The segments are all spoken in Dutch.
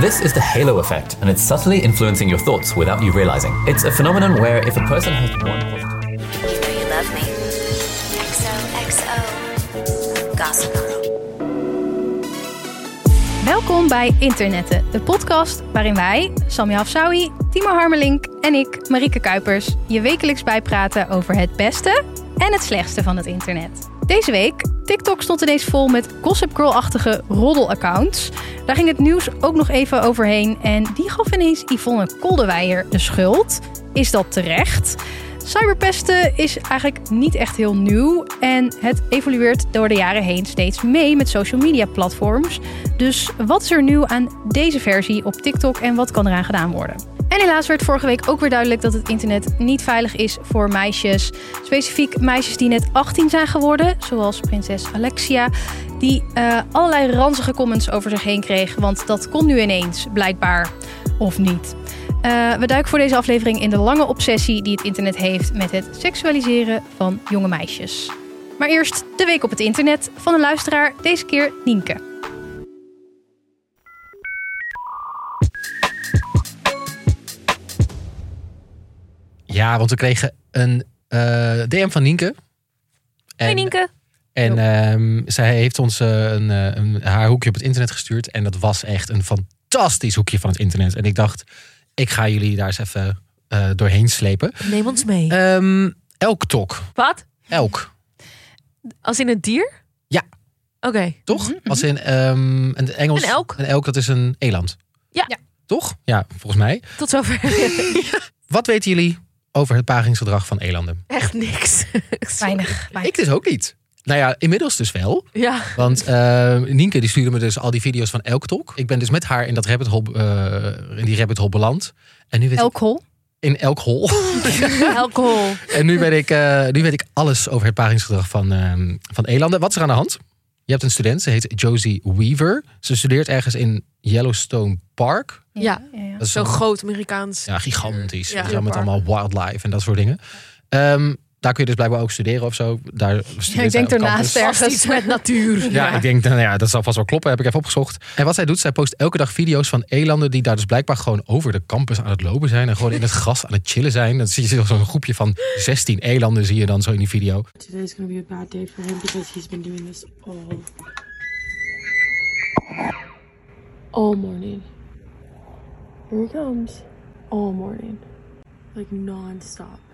This is the halo effect, and it's subtly influencing your thoughts without you realizing. It's a phenomenon where if a person has one positive. You know you love me. XOXO. Gossip Girl. Welkom bij Internetten, de podcast waarin wij, Samia Afsawi, Timo Harmelink en ik, Marieke Kuipers, je wekelijks bijpraten over het beste en het slechtste van het internet. Deze week, TikTok stond ineens vol met Gossip Girl-achtige roddelaccounts. Daar ging het nieuws ook nog even overheen en die gaf ineens Yvonne Koldewijer de schuld. Is dat terecht? Cyberpesten is eigenlijk niet echt heel nieuw en het evolueert door de jaren heen steeds mee met social media platforms. Dus wat is er nieuw aan deze versie op TikTok en wat kan eraan gedaan worden? En helaas werd vorige week ook weer duidelijk dat het internet niet veilig is voor meisjes. Specifiek meisjes die net 18 zijn geworden, zoals prinses Alexia, die eh, allerlei ranzige comments over zich heen kreeg. Want dat kon nu ineens, blijkbaar, of niet. Uh, we duiken voor deze aflevering in de lange obsessie die het internet heeft met het seksualiseren van jonge meisjes. Maar eerst de week op het internet van een luisteraar, deze keer Nienke. Ja, want we kregen een eh, DM van Nienke. Hey Nienke. En ehm, zij heeft ons eh, een, eh, een, haar hoekje op het internet gestuurd. En dat was echt een fantastisch hoekje van het internet. En ik dacht, ik ga jullie daar eens even eh, doorheen slepen. Neem ons mee. Ehm elk tok. Wat? Elk. Als in het dier? Ja. Oké. Toch? Als in ehm, een Engels. Een elk? Een elk, dat is een eland. Ja. Ja. Toch? Ja, volgens mij. Tot zover. Wat weten jullie over het paringsgedrag van elanden? Echt niks. Weinig. Ik dus ook niet. Nou ja, inmiddels dus wel. Ja. Want eh, Nienke die stuurde me dus al die video's van Elk Talk. Ik ben dus met haar in, dat rabbit hole, eh, in die rabbit hole beland. En nu weet ik, Alcohol. in Elk Hole. Alcohol. en nu weet, ik, eh, nu weet ik alles over het paringsgedrag van, ehm, van elanden. Wat is er aan de hand? Je hebt een student, ze heet Josie Weaver. Ze studeert ergens in Yellowstone Park. Ja. ja, groot Amerikaans. Ja, gigantisch. Ja. Ja, met allemaal wildlife en dat soort dingen. Ehm, daar kun je dus blijkbaar ook studeren of zo. Daar Ja, ik denk. Vast iets met natuur. Ja, ik denk, nou ja, dat zal vast wel kloppen. Heb ik even opgezocht. En wat zij doet, zij post elke dag video's van elanden die daar dus blijkbaar gewoon over de campus aan het lopen zijn. En gewoon in het gras aan het chillen zijn. Dan zie je zo'n groepje van 16 elanden zie je dan zo in die video. Today's gonna be a bad day for him because he's been doing this all all morning. Here he comes. All morning. Like non-stop.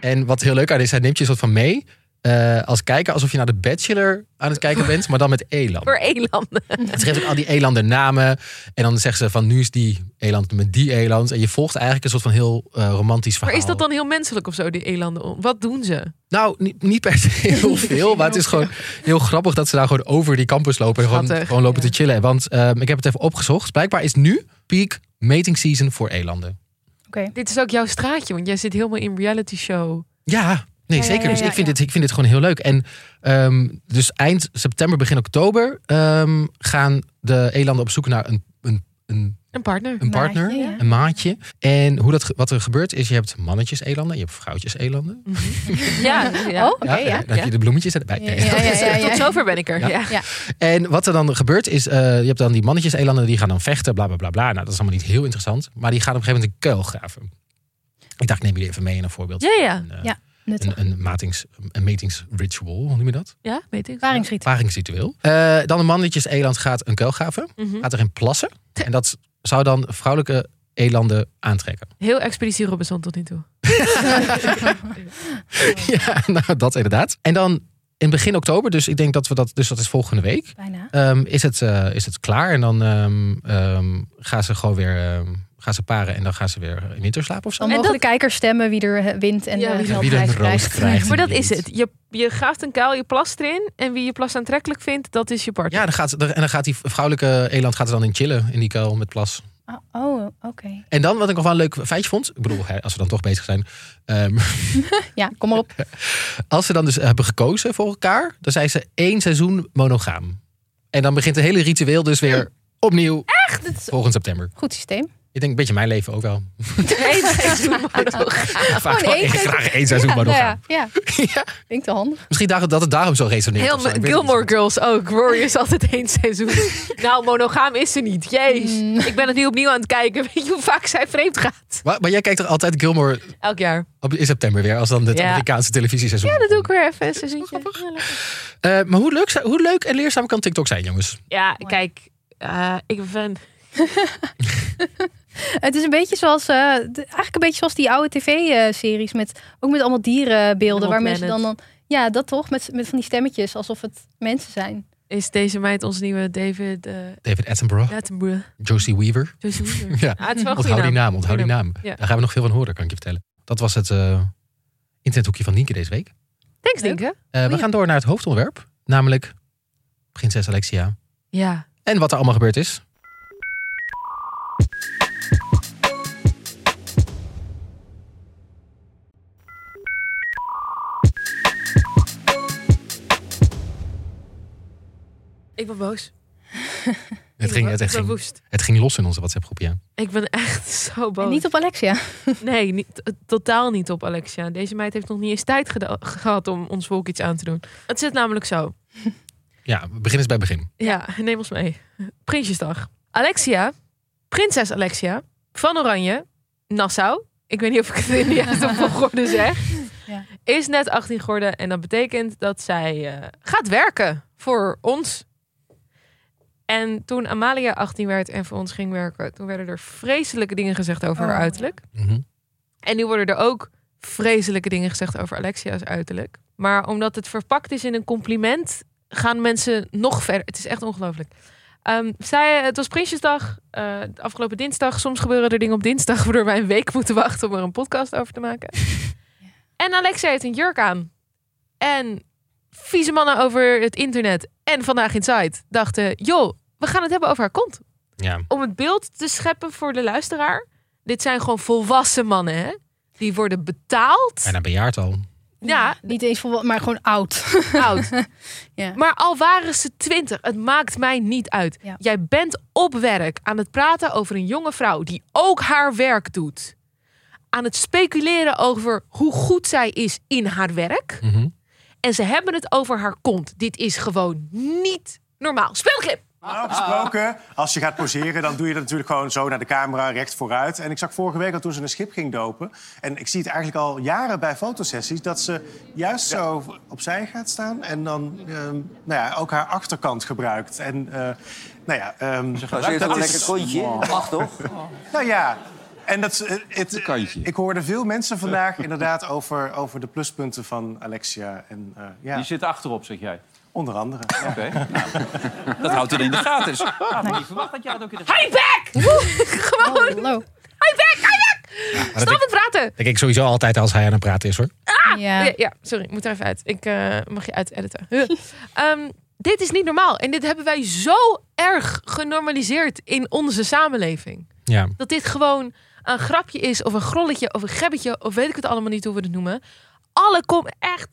En wat heel leuk aan is, hij neemt je een soort van mee. eh, als kijker, alsof je naar de Bachelor aan het kijken bent, maar dan met elanden. Voor elanden. Ze geeft ook al die elanden namen. En dan zeggen ze van nu is die eland met die eland. En je volgt eigenlijk een soort van heel eh, romantisch verhaal. Maar is dat dan heel menselijk of zo, die elanden? Wat doen ze? Nou, niet, niet per se heel veel. Maar het is gewoon heel grappig dat ze daar gewoon over die campus lopen. En gewoon, gewoon lopen te chillen. Want ehm, ik heb het even opgezocht. Blijkbaar is nu peak mating season voor elanden. Oké. Dit is ook jouw straatje, want jij zit helemaal in reality show. Ja, nee, Ja, ja, zeker. ja, dus ik, vind ja. Dit, ik vind dit gewoon heel leuk. En ehm, dus eind september, begin oktober ehm, gaan de elanden op zoek naar een, een, een, Een partner. een partner, Maatje, ja. een maatje. En hoe dat, wat er gebeurt is, je hebt mannetjes elanden, je hebt vrouwtjes elanden. Ja. ja. Oh, oké, ja. Dan heb je de bloemetjes erbij. Ja, ja, ja, ja, ja. Tot zover ben ik er. Ja. Ja. Ja. En wat er dan gebeurt is, eh, je hebt dan die mannetjes elanden, die gaan dan vechten, bla bla bla bla. Nou, dat is allemaal niet heel interessant. Maar die gaan op een gegeven moment een kuil graven. Ik dacht, neem jullie even mee in een voorbeeld. Ja, ja. Een, eh, Ja, een, een, matings, een matingsritual, hoe noem je dat? Ja, weet ik. Paringsritueel. Paringsritueel. Eh, dan een mannetjes eland gaat een kuil graven, Mhm. gaat erin plassen. En dat zou dan vrouwelijke elanden aantrekken. Heel Expeditie Robinson tot nu toe. ja, nou dat inderdaad. En dan in begin oktober, dus ik denk dat we dat, dus dat is volgende week, Bijna. ehm, is, het, eh, is het klaar. En dan ehm, ehm, gaan ze gewoon weer ehm, gaan ze paren en dan gaan ze weer in winterslaap of zo. En mogen dat- de kijkers stemmen wie er eh, wint en Ja, wie er- wie er een krijgt. Maar dat is het. Je, je graaft een kuil, je plast erin. En wie je plas aantrekkelijk vindt, dat is je partner. Ja, dan gaat, en dan gaat die vrouwelijke eland gaat er dan in chillen in die kuil met plas. Oh, oh, oké. En dan, wat ik nog wel een leuk feitje vond. Ik bedoel, hè, als we dan toch bezig zijn. ehm, Ja, kom maar op. als ze dan dus hebben gekozen voor elkaar, dan zijn ze één seizoen monogaam. En dan begint het hele ritueel dus weer opnieuw Echt? Volgend september. goed systeem. Ik denk een beetje mijn leven ook wel. Eén seizoen. Vaak wel één seizoen. graag één seizoen, maar nog nou aan. ja, ja. Ja. Ik te handig. Misschien dat dat het daarom zo resoneert. Heel zo. Gilmore. Girls ook. Rory is altijd één seizoen. nou, monogaam is ze niet. Jeez. Mm. Ik ben het nu opnieuw aan het kijken. Weet je hoe vaak zij vreemd gaat? Maar, maar jij kijkt toch altijd Gilmore Elk jaar. op, in september weer, als dan het Ja. Amerikaanse televisieseizoen. Ja, dat doe ik weer even. Een seizoentje. Eh, maar hoe leuk, zijn- hoe leuk en leerzaam kan TikTok zijn, jongens? Ja, kijk. eh, ik ben fan. Het is een beetje zoals, eh, eigenlijk een beetje zoals die oude tv-series. Met, ook met allemaal dierenbeelden. Waar mensen dan, dan... Ja, dat toch? Met, met van die stemmetjes. Alsof het mensen zijn. Is deze meid ons nieuwe David uh, David Attenborough, Attenborough? Josie Weaver. Josie Weaver. Ja. Ah, het is wel een goede Onthoud die naam. naam, onthoud die naam. Ja. Daar gaan we nog veel van horen, kan ik je vertellen. Dat was het eh, internethoekje van Nienke deze week. Thanks. Eh, we gaan door naar het hoofdonderwerp, namelijk prinses Alexia. Ja. En wat er allemaal gebeurd is. Ik ben boos. Het ging, het, ging, woest. het ging los in onze WhatsApp-groep, ja. Ik ben echt zo boos. En niet op Alexia. Nee, niet, totaal niet op Alexia. Deze meid heeft nog niet eens tijd gehad om ons volk iets aan te doen. Het zit namelijk zo. Ja, we beginnen eens bij begin. Ja, neem ons mee. Prinsjesdag. Alexia, prinses Alexia van Oranje, Nassau. Ik weet niet of ik het in de juiste volgorde zeg. Ja. Is net 18 geworden en dat betekent dat zij eh, gaat werken voor ons. En toen Amalia 18 werd en voor ons ging werken, toen werden er vreselijke dingen gezegd over haar Oh. uiterlijk. Mhm. En nu worden er ook vreselijke dingen gezegd over Alexia's uiterlijk. Maar omdat het verpakt is in een compliment, gaan mensen nog verder. Het is echt ongelooflijk. Ehm, zij, het was Prinsjesdag, eh, de afgelopen dinsdag. Soms gebeuren er dingen op dinsdag waardoor wij een week moeten wachten om er een podcast over te maken. En Alexia heeft een jurk aan. En vieze mannen over het internet en vandaag in site dachten: joh, we gaan het hebben over haar kont Ja. om het beeld te scheppen voor de luisteraar. Dit zijn gewoon volwassen mannen, hè? Die worden betaald. Bijna bejaard al. Ja, Niet eens voor, maar gewoon oud. oud. Ja. Maar al waren ze twintig, het maakt mij niet uit. Ja. Jij bent op werk aan het praten over een jonge vrouw die ook haar werk doet. Aan het speculeren over hoe goed zij is in haar werk. Mhm. En ze hebben het over haar kont. Dit is gewoon niet normaal. Speelclip! Normaal gesproken, als je gaat poseren, dan doe je dat natuurlijk gewoon zo naar de camera, recht vooruit. En ik zag vorige week al toen ze een schip ging dopen. En ik zie het eigenlijk al jaren bij fotosessies, dat ze juist zo opzij gaat staan. En dan ehm, nou ja, ook haar achterkant gebruikt. En uh, nou ja, um, Ze wel een lekker kontje. Mag toch? Nou ja. En dat, is- het, ik hoorde veel mensen vandaag inderdaad over, over de pluspunten van Alexia. En uh, ja, Die zit achterop, zeg jij. Onder andere. Ja. Oké. nou, dat houdt er in de gaten. Dus, had ik niet verwacht dat jij dat ook in de gaten Hi back! gewoon, Hallo. hi back, hi back! Stop het praten! denk ik sowieso altijd als hij aan het praten is, hoor. Ja. Ja, ja, sorry, ik moet er even uit. Ik eh, mag je uit editen. Huh. Ehm, dit is niet normaal. En dit hebben wij zo erg genormaliseerd in onze samenleving. Ja. Dat dit gewoon een grapje is, of een grolletje, of een gebbetje, of weet ik het allemaal niet hoe we het noemen. Alle kom echt.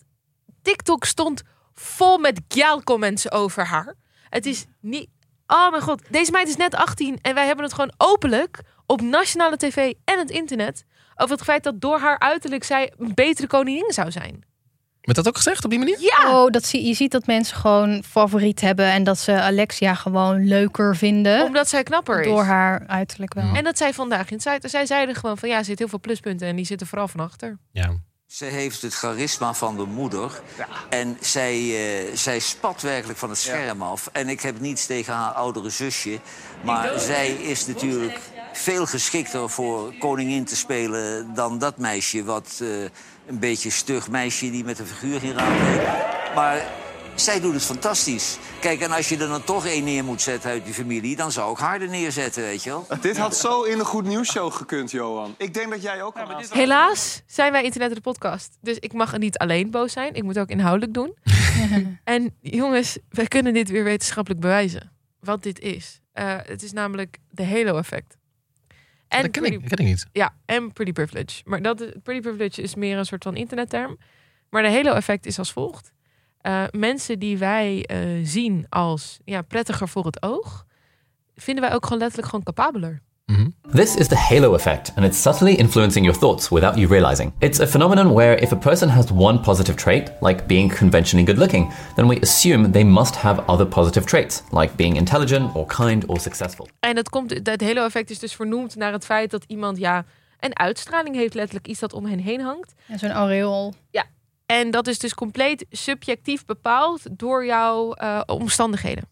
TikTok stond vol met gal-comments over haar. Het is niet. Oh mijn god, deze meid is net 18 en wij hebben het gewoon openlijk op nationale tv en het internet over het feit dat door haar uiterlijk zij een betere koningin zou zijn. Werd dat ook gezegd op die manier? Ja, Oh, dat zie, je ziet dat mensen gewoon favoriet hebben en dat ze Alexia gewoon leuker vinden. omdat zij knapper is. Door haar uiterlijk wel. En dat zij vandaag in site. Zij zeiden gewoon van ja, er zit heel veel pluspunten en die zitten vooral van achter. Ja. Ze heeft het charisma van de moeder. En zij, eh, zij spat werkelijk van het scherm af. En ik heb niets tegen haar oudere zusje. Maar zij is natuurlijk veel geschikter voor koningin te spelen... dan dat meisje, wat eh, een beetje stug meisje die met een figuur in raam heeft. Maar zij doet het fantastisch. Kijk, en als je er dan toch één neer moet zetten uit je familie... dan zou ik haar er neerzetten, weet je wel. Dit had zo in een goed nieuwsshow gekund, Johan. Ik denk dat jij ook aanstaat. Helaas zijn wij Internet de podcast. Dus ik mag niet alleen boos zijn. Ik moet ook inhoudelijk doen. en jongens, wij kunnen dit weer wetenschappelijk bewijzen. Wat dit is. Eh, het is namelijk de Halo-effect. En dat ken pretty, ik, ken ik niet. Ja, en pretty privilege. Maar dat, pretty privilege is meer een soort van internetterm. Maar de Halo-effect is als volgt. Eh, mensen die wij eh, zien als ja, prettiger voor het oog... vinden wij ook gewoon letterlijk gewoon capabeler. This is the halo effect, and it's subtly influencing your thoughts without you realizing. It's a phenomenon where if a person has one positive trait, like being conventionally good looking, then we assume they must have other positive traits, like being intelligent or kind or successful. En dat komt, dat hele effect is dus vernoemd naar het feit dat iemand ja een uitstraling heeft, letterlijk iets dat om hen heen hangt. En zo'n aureool. Ja. En dat is dus compleet subjectief bepaald door jouw eh, omstandigheden.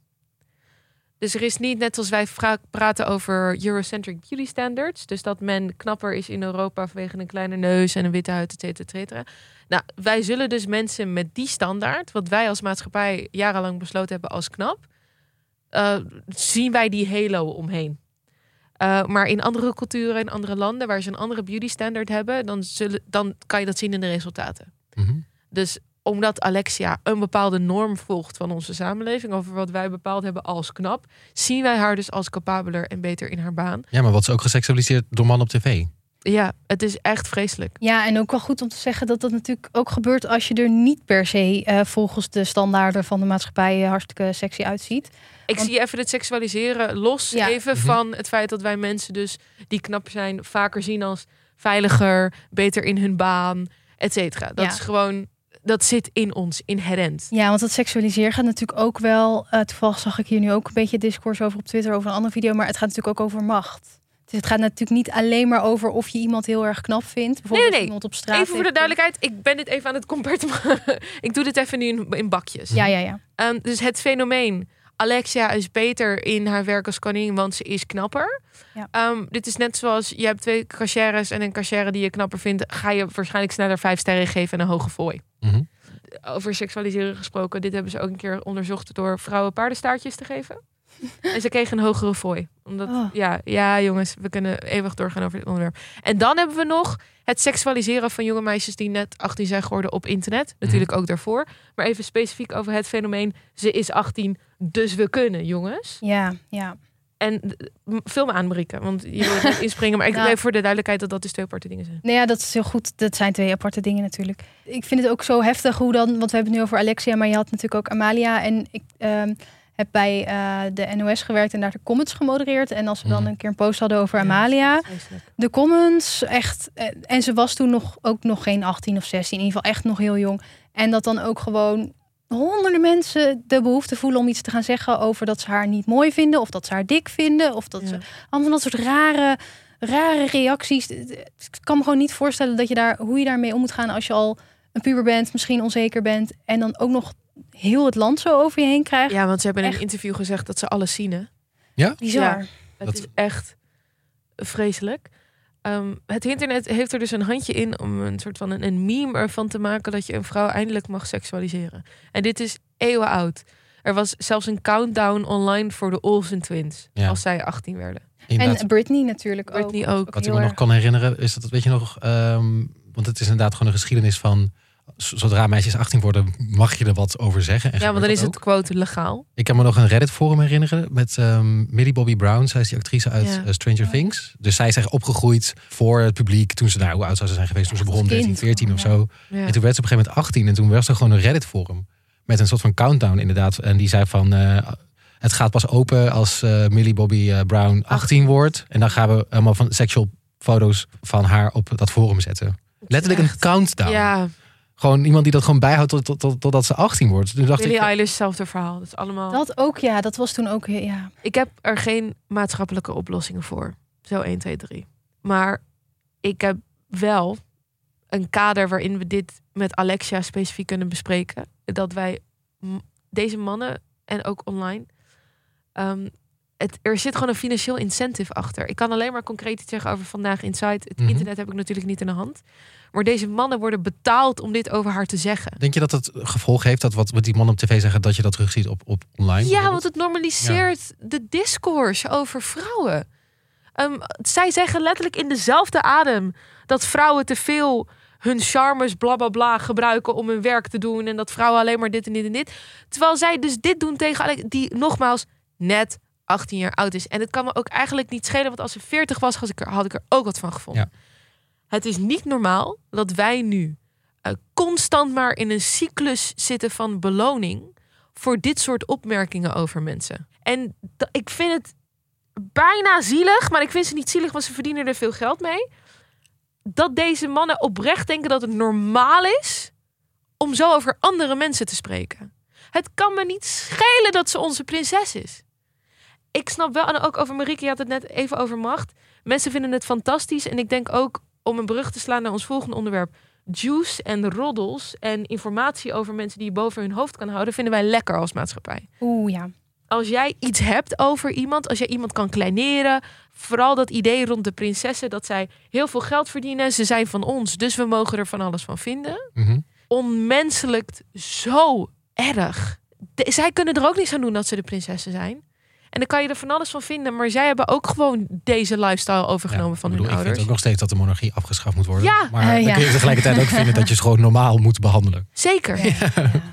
Dus er is niet net als wij praten over Eurocentric beauty standards. Dus dat men knapper is in Europa vanwege een kleine neus en een witte huid, et cetera, et cetera. Nou, wij zullen dus mensen met die standaard, wat wij als maatschappij jarenlang besloten hebben als knap, eh, zien wij die halo omheen. Eh, maar in andere culturen en andere landen waar ze een andere beauty standard hebben, dan, zullen, dan kan je dat zien in de resultaten. Dus omdat Alexia een bepaalde norm volgt van onze samenleving over wat wij bepaald hebben als knap, zien wij haar dus als capabeler en beter in haar baan. Ja, maar wat is ook geseksualiseerd door mannen op tv? Ja, het is echt vreselijk. Ja, en ook wel goed om te zeggen dat dat natuurlijk ook gebeurt als je er niet per se eh, volgens de standaarden van de maatschappij eh, hartstikke sexy uitziet. Ik zie even het seksualiseren los Ja. even van het feit dat wij mensen dus die knap zijn vaker zien als veiliger, beter in hun baan, et cetera. Dat Ja. is gewoon, dat zit in ons inherent. Ja, want dat seksualiseren gaat natuurlijk ook wel. eh, toevallig zag ik hier nu ook een beetje discours over op Twitter over een andere video, maar het gaat natuurlijk ook over macht. Dus het gaat natuurlijk niet alleen maar over of je iemand heel erg knap vindt. Bijvoorbeeld Nee, nee, iemand op straat. Even voor de duidelijkheid, ik ben dit even aan het compartiment. ik doe dit even nu in, in bakjes. Ja, ja, ja. Ehm, dus het fenomeen. Alexia is beter in haar werk als koningin, want ze is knapper. Ja. Ehm, dit is net zoals je hebt twee cashiers en een cashier die je knapper vindt, ga je waarschijnlijk sneller vijf sterren geven en een hoge fooi. Mhm. Over seksualiseren gesproken, dit hebben ze ook een keer onderzocht door vrouwen paardenstaartjes te geven. en ze kregen een hogere fooi. Omdat, Oh. ja, ja, jongens, we kunnen eeuwig doorgaan over dit onderwerp. En dan hebben we nog het seksualiseren van jonge meisjes die net 18 zijn geworden op internet. Natuurlijk ook daarvoor. Maar even specifiek over het fenomeen, ze is 18, dus we kunnen, jongens. Ja, ja. En m- vul me aan, Marieke, want je wil niet inspringen. Maar ik even voor de duidelijkheid dat dat dus twee aparte dingen zijn. Nou ja, dat is heel goed. Dat zijn twee aparte dingen natuurlijk. Ik vind het ook zo heftig hoe dan, want we hebben het nu over Alexia, maar je had natuurlijk ook Amalia. En ik ehm, heb bij eh, de NOS gewerkt en daar de comments gemodereerd. En als we dan een keer een post hadden over Amalia, de comments echt. eh, En ze was toen nog ook nog geen 18 of 16, in ieder geval echt nog heel jong. En dat dan ook gewoon honderden mensen de behoefte voelen om iets te gaan zeggen over dat ze haar niet mooi vinden, of dat ze haar dik vinden, of dat ze allemaal dat soort rare, rare reacties. Ik kan me gewoon niet voorstellen dat je daar, hoe je daarmee om moet gaan als je al een puber bent, misschien onzeker bent, en dan ook nog heel het land zo over je heen krijgt. Ja, want ze hebben in Echt. een interview gezegd dat ze alles zien. Hè? Ja? Bizar. het Dat- is echt vreselijk. Ehm, het internet heeft er dus een handje in om een soort van een, een meme ervan te maken dat je een vrouw eindelijk mag seksualiseren. En dit is eeuwen oud. Er was zelfs een countdown online voor de Olsen twins Ja. als zij 18 werden. Inderdaad. En Britney natuurlijk Britney ook. ook. Wat ik me nog kan herinneren is dat, weet je nog, ehm, want het is inderdaad gewoon een geschiedenis van, zodra meisjes 18 worden, mag je er wat over zeggen. En Ja, want dan is het quote legaal. Ik kan me nog een Reddit-forum herinneren met ehm, Millie Bobby Brown. Zij is die actrice uit Ja. eh, Stranger Things. Dus zij is echt opgegroeid voor het publiek toen ze, nou, hoe oud zou ze zijn geweest toen ze begon, als 13, kind 14 of zo. Ja. En toen werd ze op een gegeven moment 18 en toen was er gewoon een Reddit-forum met een soort van countdown inderdaad. En die zei van, eh, het gaat pas open als eh, Millie Bobby Brown 18 wordt. En dan gaan we allemaal van sexual foto's van haar op dat forum zetten. Letterlijk een countdown. Ja, Gewoon iemand die dat gewoon bijhoudt tot, tot, tot- totdat ze 18 wordt. Toen dacht Billie ik, Eilish, hetzelfde verhaal. Dat is allemaal... Dat ook, ja. Dat was toen ook, ja. Ik heb er geen maatschappelijke oplossingen voor. Zo 1, 2, 3. Maar ik heb wel een kader waarin we dit met Alexia specifiek kunnen bespreken. Dat wij deze mannen en ook online. ehm, het, er zit gewoon een financieel incentive achter. Ik kan alleen maar concreet iets zeggen over vandaag Inside. Het Mhm. internet heb ik natuurlijk niet in de hand. Maar deze mannen worden betaald om dit over haar te zeggen. Denk je dat het gevolg heeft dat wat, wat die mannen op tv zeggen, dat je dat terugziet op, op online? Ja, want het normaliseert de discourse over vrouwen. Ehm, zij zeggen letterlijk in dezelfde adem dat vrouwen te veel hun charmes, bla bla bla, gebruiken om hun werk te doen. En dat vrouwen alleen maar dit en dit en dit. Terwijl zij dus dit doen tegen die nogmaals net 18 jaar oud is. En het kan me ook eigenlijk niet schelen, want als ze 40 was, had ik er, had ik er ook wat van gevonden. Het is niet normaal dat wij nu eh, constant maar in een cyclus zitten van beloning voor dit soort opmerkingen over mensen. En ik vind het bijna zielig, maar ik vind ze niet zielig, want ze verdienen er veel geld mee. Dat deze mannen oprecht denken dat het normaal is om zo over andere mensen te spreken. Het kan me niet schelen dat ze onze prinses is. Ik snap wel, en ook over Marieke, je had het net even over macht. Mensen vinden het fantastisch. En ik denk ook, om een brug te slaan naar ons volgende onderwerp. Juice en roddels en informatie over mensen die je boven hun hoofd kan houden, vinden wij lekker als maatschappij. Oeh ja. Als jij iets hebt over iemand, als jij iemand kan kleineren, vooral dat idee rond de prinsessen dat zij heel veel geld verdienen, ze zijn van ons, dus we mogen er van alles van vinden. Mhm. Onmenselijkt zo erg. De- zij kunnen er ook niets aan doen dat ze de prinsessen zijn. En dan kan je er van alles van vinden, maar zij hebben ook gewoon deze lifestyle overgenomen van Ik bedoel, hun ik vind ouders. ook nog steeds dat de monarchie afgeschaft moet worden. Ja. Maar Eh, dan kun je tegelijkertijd ook vinden dat je ze gewoon normaal moet behandelen. Zeker.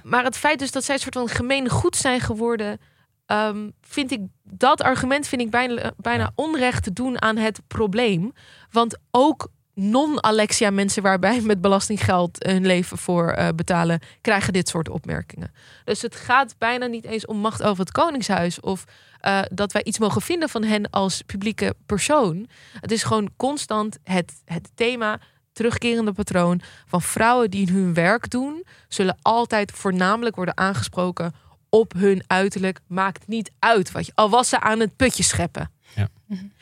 Maar het feit dus dat zij een soort van gemeen goed zijn geworden, ehm, vind ik dat argument vind ik bijna, bijna onrecht te doen aan het probleem. Want ook non-Alexia mensen waarbij met belastinggeld hun leven voor eh, betalen, krijgen dit soort opmerkingen. Dus het gaat bijna niet eens om macht over het Koningshuis of eh, dat wij iets mogen vinden van hen als publieke persoon. Het is gewoon constant het, het thema, terugkerende patroon van vrouwen die hun werk doen, zullen altijd voornamelijk worden aangesproken op hun uiterlijk. Maakt niet uit wat je, al was ze aan het putje scheppen. Ja.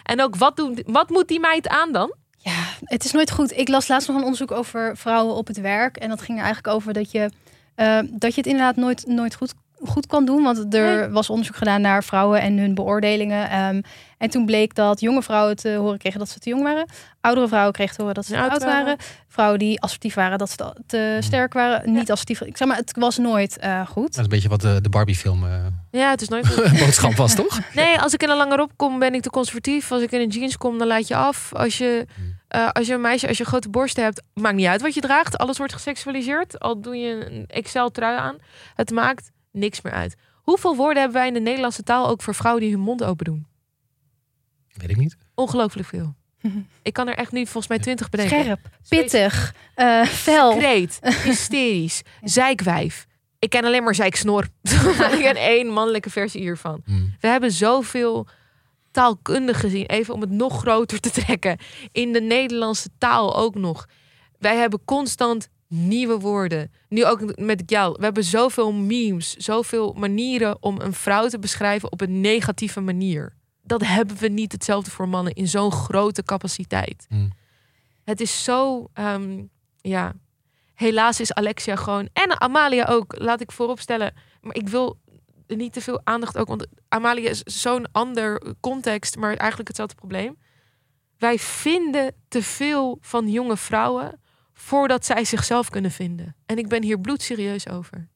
En ook wat, doen, wat moet die meid aan dan? Ja, het is nooit goed. Ik las laatst nog een onderzoek over vrouwen op het werk. En dat ging er eigenlijk over dat je, eh, dat je het inderdaad nooit, nooit goed, goed kan doen. Want er Nee. was onderzoek gedaan naar vrouwen en hun beoordelingen. Ehm, en toen bleek dat jonge vrouwen te horen kregen dat ze te jong waren. Oudere vrouwen kregen te horen dat ze te Oud oud waren. waren. Vrouwen die assertief waren, dat ze te- te sterk waren. Niet assertief. Ik zeg maar, het was nooit eh, goed. Dat is een beetje wat de, de Barbie-film eh, Ja, het is nooit goed. boodschap was, toch? Nee, als ik in een lange rok kom, ben ik te conservatief. Als ik in een jeans kom, dan laat je af. Als je, eh, als je een meisje, als je grote borsten hebt, maakt niet uit wat je draagt. Alles wordt geseksualiseerd. Al doe je een Excel-trui aan. Het maakt niks meer uit. Hoeveel woorden hebben wij in de Nederlandse taal ook voor vrouwen die hun mond open doen? Weet ik niet. Ongelooflijk veel. Ik kan er echt nu volgens mij twintig bedenken. Scherp, pittig, eh fel. Kreet, hysterisch, zeikwijf. Ik ken alleen maar zeiksnor. ik ken één mannelijke versie hiervan. Hmm. We hebben zoveel taalkundig gezien, even om het nog groter te trekken, in de Nederlandse taal ook nog. Wij hebben constant nieuwe woorden. Nu ook met jou. We hebben zoveel memes, zoveel manieren om een vrouw te beschrijven op een negatieve manier. Dat hebben we niet hetzelfde voor mannen in zo'n grote capaciteit. Hmm. Het is zo, ehm, ja. Helaas is Alexia gewoon en Amalia ook. Laat ik vooropstellen. Maar ik wil niet te veel aandacht ook, want Amalia is zo'n ander context, maar eigenlijk hetzelfde probleem. Wij vinden te veel van jonge vrouwen voordat zij zichzelf kunnen vinden. En ik ben hier bloedserieus over.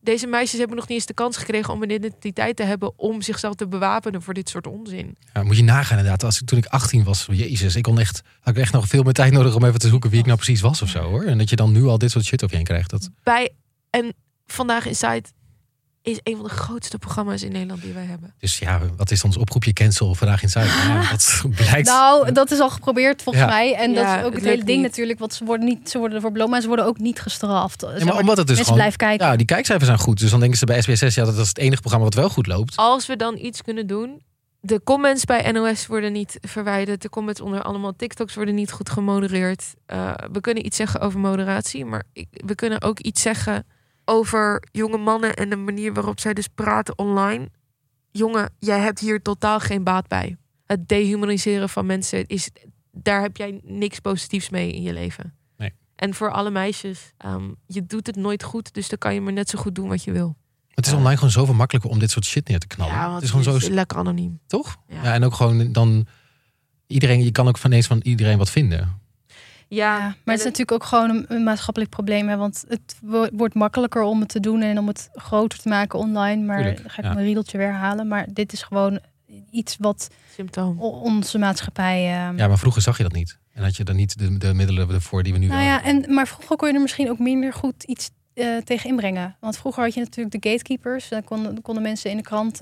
Deze meisjes hebben nog niet eens de kans gekregen om een identiteit te hebben om zichzelf te bewapenen voor dit soort onzin. Ja, moet je nagaan inderdaad. Als ik, toen ik 18 was, jezus, ik kon echt, had ik echt nog veel meer tijd nodig om even te zoeken wie ik nou precies was of zo hoor. En dat je dan nu al dit soort shit over je heen krijgt. Dat, Bij en vandaag Inside is een van de grootste programma's in Nederland die wij hebben. dus ja, wat is ons oproepje cancel vandaag in Zuid? Ja, dat blijkt. Nou, dat is al geprobeerd volgens Ja. mij. En dat is ook het het, hele ding niet. natuurlijk. Want ze worden niet, ze worden ervoor beloond, maar ze worden ook niet gestraft. Ja, maar omdat het dus mensen gewoon, blijven kijken. Ja, die kijkcijfers zijn goed. Dus dan denken ze bij SBS6, ja, dat is het enige programma wat wel goed loopt. Als we dan iets kunnen doen. De comments bij NOS worden niet verwijderd. De comments onder allemaal TikToks worden niet goed gemodereerd. Eh, we kunnen iets zeggen over moderatie. Maar ik- we kunnen ook iets zeggen over jonge mannen en de manier waarop zij dus praten online. Jongen, jij hebt hier totaal geen baat bij. Het dehumaniseren van mensen is. Daar heb jij niks positiefs mee in je leven. Nee. En voor alle meisjes, ehm, je doet het nooit goed, dus dan kan je maar net zo goed doen wat je wil. Het is online gewoon zoveel makkelijker om dit soort shit neer te knallen. Ja, want het is gewoon zo, lekker anoniem. toch? Ja. Ja. en ook gewoon dan iedereen, je kan ook van eens van iedereen wat vinden. Ja, Ja, maar het is natuurlijk ook gewoon een, een maatschappelijk probleem. Hè? Want het wo- wordt makkelijker om het te doen en om het groter te maken online. Maar Tuurlijk, dan ga ik ja. mijn riedeltje weer halen. Maar dit is gewoon iets wat symptoom. onze maatschappij. ehm, Ja, maar vroeger zag je dat niet. En had je dan niet de, de middelen ervoor die we nu nou wel ja, hebben. en, maar vroeger kon je er misschien ook minder goed iets eh, tegen inbrengen. Want vroeger had je natuurlijk de gatekeepers. Dan konden, konden mensen in de krant,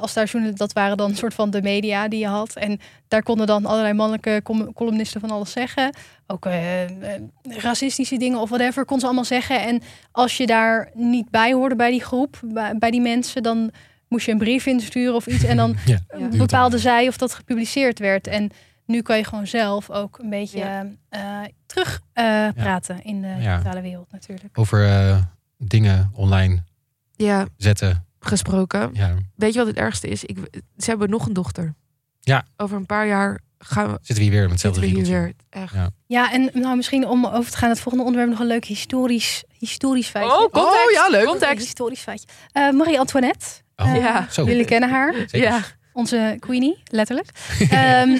als daar dat waren dan een soort van de media die je had. En daar konden dan allerlei mannelijke com- columnisten van alles zeggen. Ook eh, eh, racistische dingen of whatever, kon ze allemaal zeggen. En als je daar niet bij hoorde bij die groep, bij, bij die mensen, dan moest je een brief insturen of iets. En dan Ja, eh, bepaalde zij of dat gepubliceerd werd. En nu kan je gewoon zelf ook een beetje Ja. eh, terug eh, praten in de Ja. digitale wereld natuurlijk. Over eh, dingen online Ja, zetten. Gesproken. Ja. Weet je wat het ergste is? Ik, ze hebben nog een dochter. Ja. Over een paar jaar gaan we, Zitten we hier weer met hetzelfde zitten we weer. Echt. Ja. Ja, en nou misschien om over te gaan, het volgende onderwerp nog een leuk historisch, historisch feitje. Oh, context. Oh, ja, leuk. Een Context. historisch feitje. Eh, Marie-Antoinette. Oh, Eh, Ja. zo. Jullie kennen haar. Zeker. Ja. Onze queenie, letterlijk. Ehm,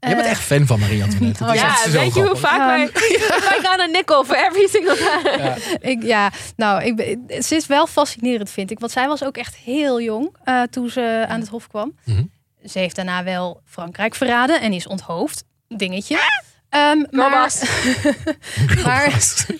Jij bent eh, echt fan van Marie Antoinette. Dat is Oh, Ja, weet je hoe vaak wij... wij gaan een nickel voor every single time. Ik, ja, nou, ik, ben- ze is wel fascinerend, vind ik. Want zij was ook echt heel jong eh, toen ze aan het hof kwam. Mhm. Ze heeft daarna wel Frankrijk verraden en is onthoofd. Dingetje. Ehm, maar,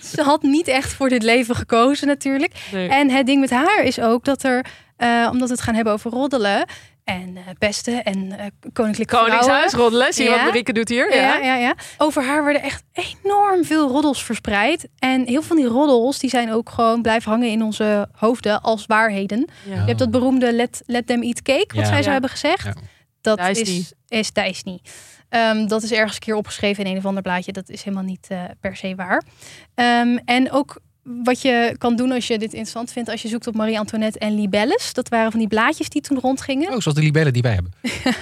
ze had niet echt voor dit leven gekozen natuurlijk. Nee. En het ding met haar is ook dat er, eh, omdat we het gaan hebben over roddelen en eh, pesten en eh koninklijke Koningshuis vrouwen. roddelen. Zie je wat. Marieke doet hier? Ja. Ja. Ja, ja, Over haar werden echt enorm veel roddels verspreid. En heel veel van die roddels die zijn ook gewoon blijven hangen in onze hoofden als waarheden. Ja. Je hebt dat beroemde let, let them eat cake, wat zij zou hebben gezegd. Dat is is, is, dat is niet. Dat is ergens een keer opgeschreven in een of ander blaadje. Dat is helemaal niet eh, per se waar. Ehm, en ook wat je kan doen als je dit interessant vindt, als je zoekt op Marie-Antoinette en libelles. Dat waren van die blaadjes die toen rondgingen. Oh, zoals de libellen die wij hebben.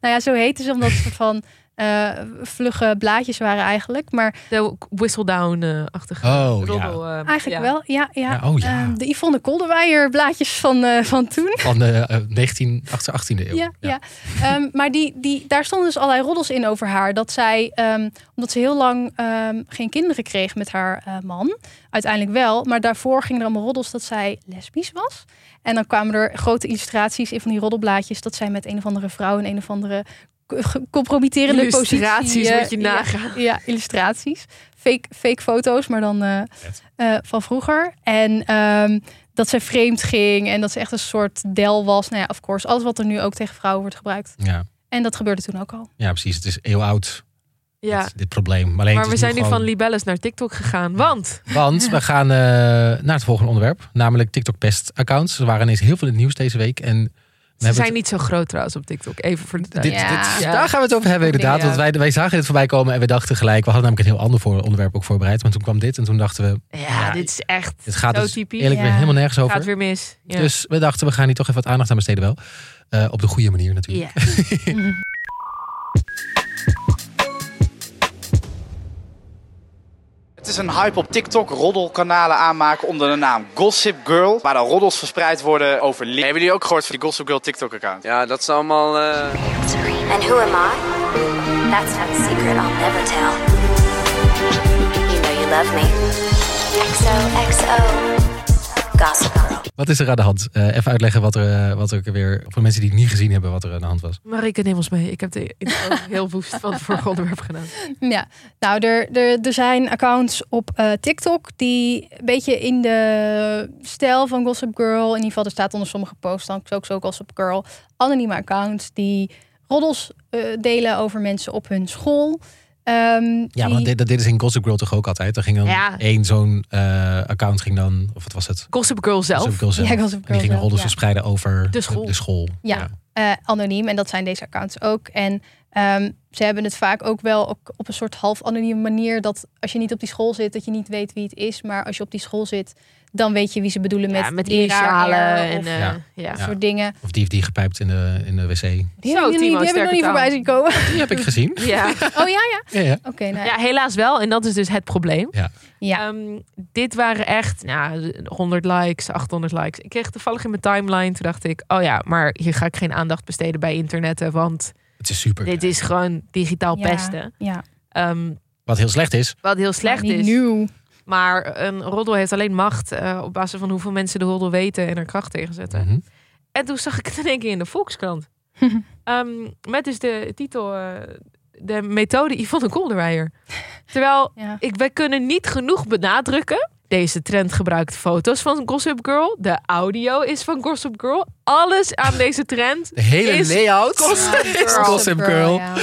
Nou ja, zo heten ze omdat soort van eh, vlugge blaadjes waren eigenlijk. Maar De whistle-down-achtige Oh, roddel. eh, eigenlijk ja. wel, ja. ja. Ja, oh ja. Ehm, de Yvonne Kolderweijer blaadjes van, eh, van toen. Van de eh, 19, 18e eeuw. Ja, ja. Ehm, maar die, die, daar stonden dus allerlei roddels in over haar. Dat zij, ehm, omdat ze heel lang ehm, geen kinderen kreeg met haar eh, man. Uiteindelijk wel. Maar daarvoor gingen er allemaal roddels dat zij lesbisch was. En dan kwamen er grote illustraties in van die roddelblaadjes. Dat zij met een of andere vrouw in een of andere ge- compromitterende positie... Illustraties, eh, moet je ja, nagaan. Ja, illustraties. Fake, fake foto's, maar dan eh, eh, van vroeger. En ehm, dat zij vreemd ging en dat ze echt een soort del was. Nou ja, of course, alles wat er nu ook tegen vrouwen wordt gebruikt. Ja. En dat gebeurde toen ook al. ja, precies. Het is eeuwoud, Ja. dit, dit probleem. Maar, alleen Maar het we zijn nu gewoon- van libelles naar TikTok gegaan. Want Want we gaan eh, naar het volgende onderwerp. Namelijk TikTok pest accounts. Er waren ineens heel veel in het nieuws deze week. En ze zijn niet zo groot trouwens op TikTok. Even voor. Dit, dit- Ja. Daar gaan we het over hebben inderdaad. Ja. Want wij, wij zagen dit voorbij komen en we dachten gelijk... We hadden namelijk een heel ander voor, onderwerp ook voorbereid. Maar toen kwam dit en toen dachten we... Ja, Ja, dit is echt Dit gaat zo dus typisch. eerlijk weer helemaal nergens over. Gaat weer mis. Ja. Dus we dachten we gaan hier toch even wat aandacht aan besteden wel. Eh, op de goede manier natuurlijk. Het is een hype op TikTok, roddelkanalen aanmaken onder de naam Gossip Girl. Waar dan roddels verspreid worden over li- Hebben jullie ook gehoord van die Gossip Girl TikTok account? Ja, dat is allemaal... eh, And who am I? That's not a secret I'll never tell. You know you love me. XOXO. Gossip Girl. Wat is er aan de hand? Eh, even uitleggen wat er, eh, wat er weer... Voor de mensen die het niet gezien hebben wat er aan de hand was. Marieke, neem ons mee. Ik heb de intro heel woest van het vorige onderwerp gedaan. Ja, nou, er, er, er zijn accounts op eh, TikTok die een beetje in de stijl van Gossip Girl, in ieder geval, er staat onder sommige posts dan ook zo Gossip Girl, anonieme accounts die roddels eh, delen over mensen op hun school. Ehm, Ja, die- maar dat deden ze in Gossip Girl toch ook altijd? Er ging dan Ja. één zo'n eh, account ging dan... Of wat was het? Gossip Girl zelf. Gossip Girl zelf. Ja, Gossip en die Girl gingen ja. verspreiden over De school. De, school. Ja, eh, anoniem. En dat zijn deze accounts ook. En ehm, ze hebben het vaak ook wel ook op een soort half anonieme manier. Dat als je niet op die school zit, dat je niet weet wie het is. Maar als je op die school zit, dan weet je wie ze bedoelen Ja, met, met initialen en eh, Ja. soort dingen. Of die heeft die gepijpt in de, in de wc. Die Zo, heb ik, nog niet- Timo, die heb ik nog niet voorbij zien komen. Die heb ik gezien. Ja. Oh ja, ja. Ja, ja. Oké, nou ja, helaas wel. En dat is dus het probleem. Ja. Ja. Ehm, dit waren echt nou, 100 likes, 800 likes. Ik kreeg toevallig in mijn timeline. Toen dacht ik, oh ja, maar hier ga ik geen aandacht besteden bij internetten. Want Het is super. dit is gewoon digitaal Ja, pesten. Ja, Ehm, Wat heel slecht is. wat heel slecht niet is. nieuw. Maar een roddel heeft alleen macht eh, op basis van hoeveel mensen de roddel weten en er kracht tegen zetten. Mhm. En toen zag ik het in één keer in de Volkskrant. Ehm, met dus de titel eh, De methode Yvonne Kolderweijer. Terwijl Ja. ik, wij kunnen niet genoeg benadrukken. Deze trend gebruikt foto's van Gossip Girl. De audio is van Gossip Girl. Alles aan deze trend De hele is layout Gossip is Girl. Gossip Girl. ja.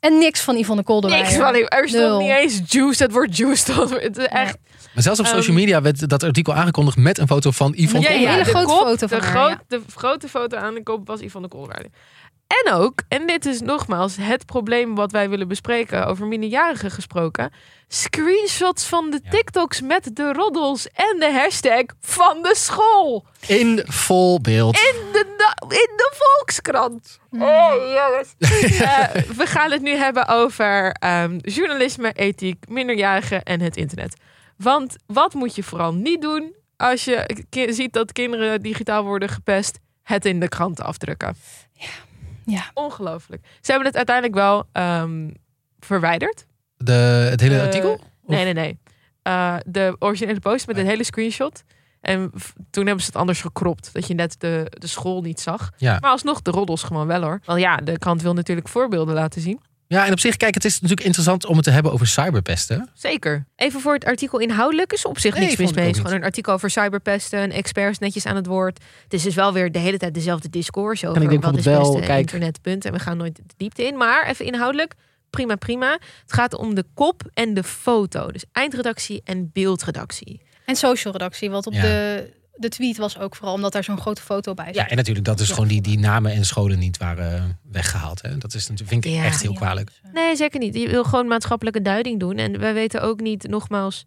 En niks van Yvonne Kolderweijer. Niks van, er stond Nul. niet eens juice. Het woord juice stond. Het is echt. Maar zelfs op Ehm, social media werd dat artikel aangekondigd met een foto van Yvonne Ja, ja, hele de grote foto van de, haar, groot- ja. de grote foto aan de kop was Yvonne Koolwaarde. En ook, en dit is nogmaals het probleem wat wij willen bespreken, over minderjarigen gesproken. Screenshots van de TikToks met de roddels en de hashtag van de school. In vol beeld. In de, in de Volkskrant. Oh, jongens. Eh, we gaan het nu hebben over ehm, journalisme, ethiek, minderjarigen en het internet. Want wat moet je vooral niet doen als je ziet dat kinderen digitaal worden gepest? Het in de kranten afdrukken. Ja. Ongelooflijk. Ze hebben het uiteindelijk wel ehm, verwijderd. De, het hele Eh, artikel? Nee, nee, nee. Eh, de originele post met het hele screenshot. En toen hebben ze het anders gekropt. Dat je net de, de school niet zag. Ja. Maar alsnog de roddels gewoon wel hoor. Want ja, de krant wil natuurlijk voorbeelden laten zien. Ja, en op zich, kijk, het is natuurlijk interessant om het te hebben over cyberpesten. Zeker. Even voor het artikel inhoudelijk is op zich Nee, niks mis mee. Het is Gewoon een artikel over cyberpesten, experts netjes aan het woord. Het is dus wel weer de hele tijd dezelfde discours over ik denk wat is bijvoorbeeld beste wel, kijk- internetpunt. En we gaan nooit de diepte in. Maar even inhoudelijk, prima, prima. Het gaat om de kop en de foto. Dus eindredactie en beeldredactie. En social redactie, wat op Ja. de, de tweet was ook vooral omdat daar zo'n grote foto bij zat. Ja, en natuurlijk dat dus gewoon die, die namen en scholen niet waren weggehaald. Hè. Dat is natuurlijk, vind ik Ja. echt heel kwalijk. Nee, zeker niet. Je wil gewoon maatschappelijke duiding doen. En wij weten ook niet, nogmaals,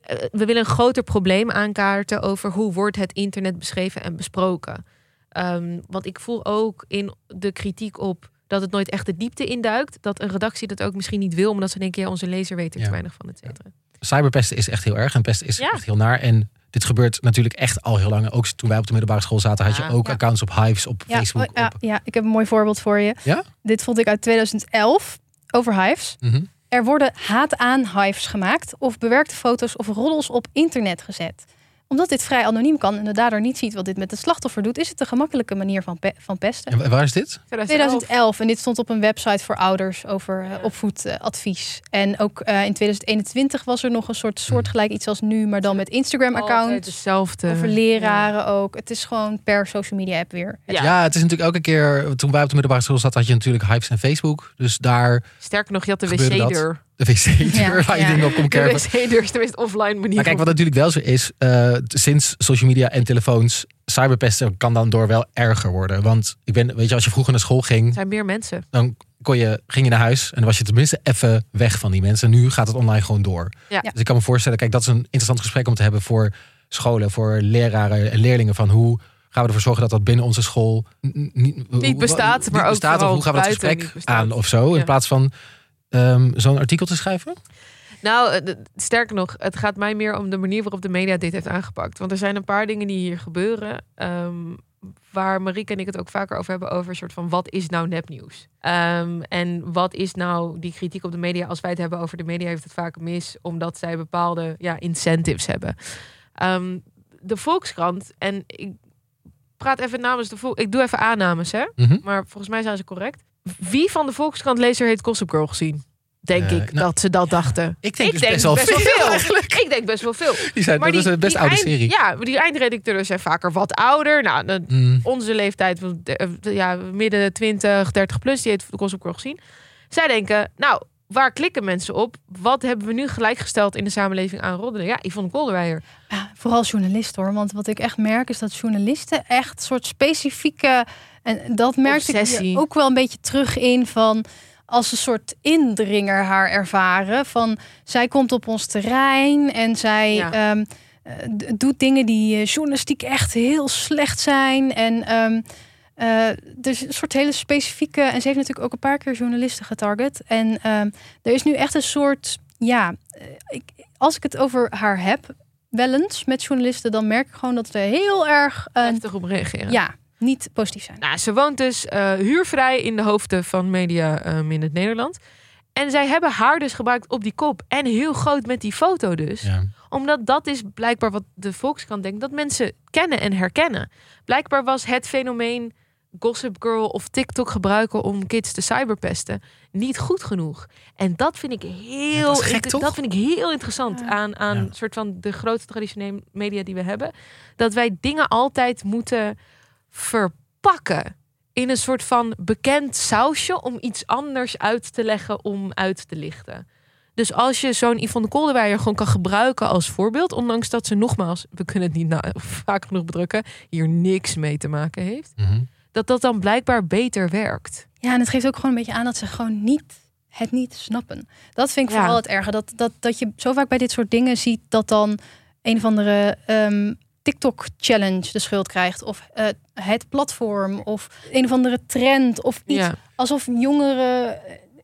eh, we willen een groter probleem aankaarten over hoe wordt het internet beschreven en besproken. Ehm, want ik voel ook in de kritiek op dat het nooit echt de diepte induikt, dat een redactie dat ook misschien niet wil, omdat ze denken, ja, onze lezer weet er Ja. te weinig van, et cetera. Cyberpesten is echt heel erg en pesten is Ja. echt heel naar. En dit gebeurt natuurlijk echt al heel lang. Ook toen wij op de middelbare school zaten, had je Ja. ook accounts op Hives, op Ja, Facebook. oh, ja, Op, ja, ik heb een mooi voorbeeld voor je. Dit vond ik uit 2011 over Hives. Mhm. Er worden haat aan Hives gemaakt of bewerkte foto's of roddels op internet gezet. Omdat dit vrij anoniem kan en de dader niet ziet wat dit met het slachtoffer doet, is het een gemakkelijke manier van, pe- van pesten. En wa- waar is dit? 2011 en dit stond op een website voor ouders over eh, opvoedadvies. En ook eh, in 2021 was er nog een soort soortgelijk iets als nu, maar dan met Instagram Altijd accounts. hetzelfde. Over leraren ook. Het is gewoon per social media app weer. Ja. Ja. het is natuurlijk elke keer, toen wij op de middelbare school zaten, had je natuurlijk Hives en Facebook. Dus daar Sterker nog, je had de wc-deur. De wc-deur Ja, waar je ja. dingen op kon De wc-deur is de meest offline manier. Maar kijk, wat natuurlijk wel zo is, eh, sinds social media en telefoons, cyberpesten kan dan door wel erger worden. Want ik ben, weet je, als je vroeger naar school Er ging, zijn meer mensen. dan kon je, ging je naar huis en dan was je tenminste even weg van die mensen. Nu gaat het online gewoon door. Ja. Dus ik kan me voorstellen, kijk, dat is een interessant gesprek om te hebben voor scholen, voor leraren en leerlingen. Van hoe gaan we ervoor zorgen dat dat binnen onze school niet, bestaat, niet maar ook bestaat, of hoe gaan we dat gesprek aan of zo, Ja. in plaats van ehm, zo'n artikel te schrijven? Nou, eh, sterker nog, het gaat mij meer om de manier waarop de media dit heeft aangepakt. Want er zijn een paar dingen die hier gebeuren. ehm, waar Marieke en ik het ook vaker over hebben. Over een soort van wat is nou nepnieuws? Ehm, en wat is nou die kritiek op de media? Als wij het hebben over de media, heeft het vaak mis. Omdat zij bepaalde ja, incentives hebben. De Volkskrant, en ik praat even namens de Volk. Ik doe even aannames, hè? Mhm. Maar volgens mij zijn ze correct. Wie van de Volkskrant lezer heeft Gossip Girl gezien? Denk Eh, ik nou, dat ze dat dachten. Ik denk dus best wel veel, eigenlijk. Ik denk best wel veel. Die zijn, dat is een best oude eind- serie. Ja, die eindredacteuren zijn vaker wat ouder. Nou, de- Mm. onze leeftijd, eh, ja, midden 20, 30 plus, die heeft Gossip Girl gezien. Zij denken, nou, waar klikken mensen op? Wat hebben we nu gelijkgesteld in de samenleving aan roddelen? Ja, Yvonne Kolderweijer. Ja, vooral journalisten hoor. Want wat ik echt merk is dat journalisten echt soort specifieke. En dat merkte ik Obsessie. ook wel een beetje terug in van. Als een soort indringer haar ervaren. Van zij komt op ons terrein en zij Ja. ehm, eh, doet dingen die eh, journalistiek echt heel slecht zijn. En ehm, eh, dus een soort hele specifieke. En ze heeft natuurlijk ook een paar keer journalisten getarget. En ehm, er is nu echt een soort. Ja, eh, ik, als ik het over haar heb, wel eens met journalisten, dan merk ik gewoon dat we heel erg Heftig op reageren. ja, niet positief zijn. Nou, ze woont dus eh, huurvrij in de hoofden van media ehm, in het Nederland. En zij hebben haar dus gebruikt op die kop. En heel groot met die foto dus. Ja. Omdat dat is blijkbaar wat de Volkskrant denkt. Dat mensen kennen en herkennen. Blijkbaar was het fenomeen Gossip Girl of TikTok gebruiken om kids te cyberpesten niet goed genoeg. En dat vind ik heel, dat gek, dat vind ik heel interessant aan, aan Ja. soort van de grote traditionele media die we hebben. Dat wij dingen altijd moeten verpakken. in een soort van bekend sausje om iets anders uit te leggen, om uit te lichten. Dus als je zo'n Yvonne Kolderweijer gewoon kan gebruiken als voorbeeld, ondanks dat ze nogmaals, we kunnen het niet na, vaak genoeg bedrukken, hier niks mee te maken heeft, Mhm. Dat dat dan blijkbaar beter werkt. Ja, en het geeft ook gewoon een beetje aan dat ze gewoon niet het niet snappen. Dat vind ik Ja. vooral het erge. Dat, dat, dat je zo vaak bij dit soort dingen ziet dat dan een of andere ehm, TikTok-challenge de schuld krijgt. Of eh, het platform. Of een of andere trend. Of iets. Ja. Alsof jongeren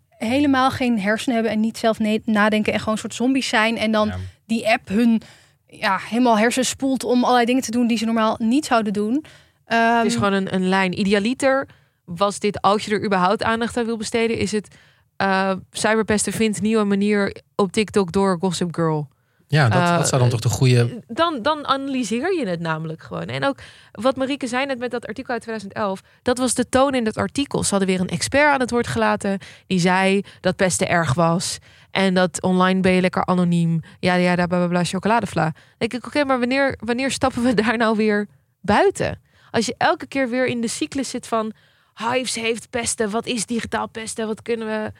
helemaal geen hersenen hebben en niet zelf nadenken. En gewoon een soort zombies zijn. En dan die app hun ja, helemaal hersen spoelt om allerlei dingen te doen die ze normaal niet zouden doen. Ehm, Het is gewoon een, een lijn. Idealiter was dit, als je er überhaupt aandacht aan wil besteden, is het eh cyberpesten vindt nieuwe manier op TikTok door Gossip Girl. Ja, dat, Eh, dat zou dan toch de goede... Dan, dan analyseer je het namelijk gewoon. En ook wat Marieke zei net met dat artikel uit 2011. Dat was de toon in dat artikel. Ze hadden weer een expert aan het woord gelaten. Die zei dat pesten erg was. En dat online ben je lekker anoniem. Ja, ja, bla bla bla, chocoladevla. Dan denk ik, oké, maar wanneer, wanneer stappen we daar nou weer buiten? Als je elke keer weer in de cyclus zit van... Hives heeft pesten, wat is digitaal pesten, wat kunnen we...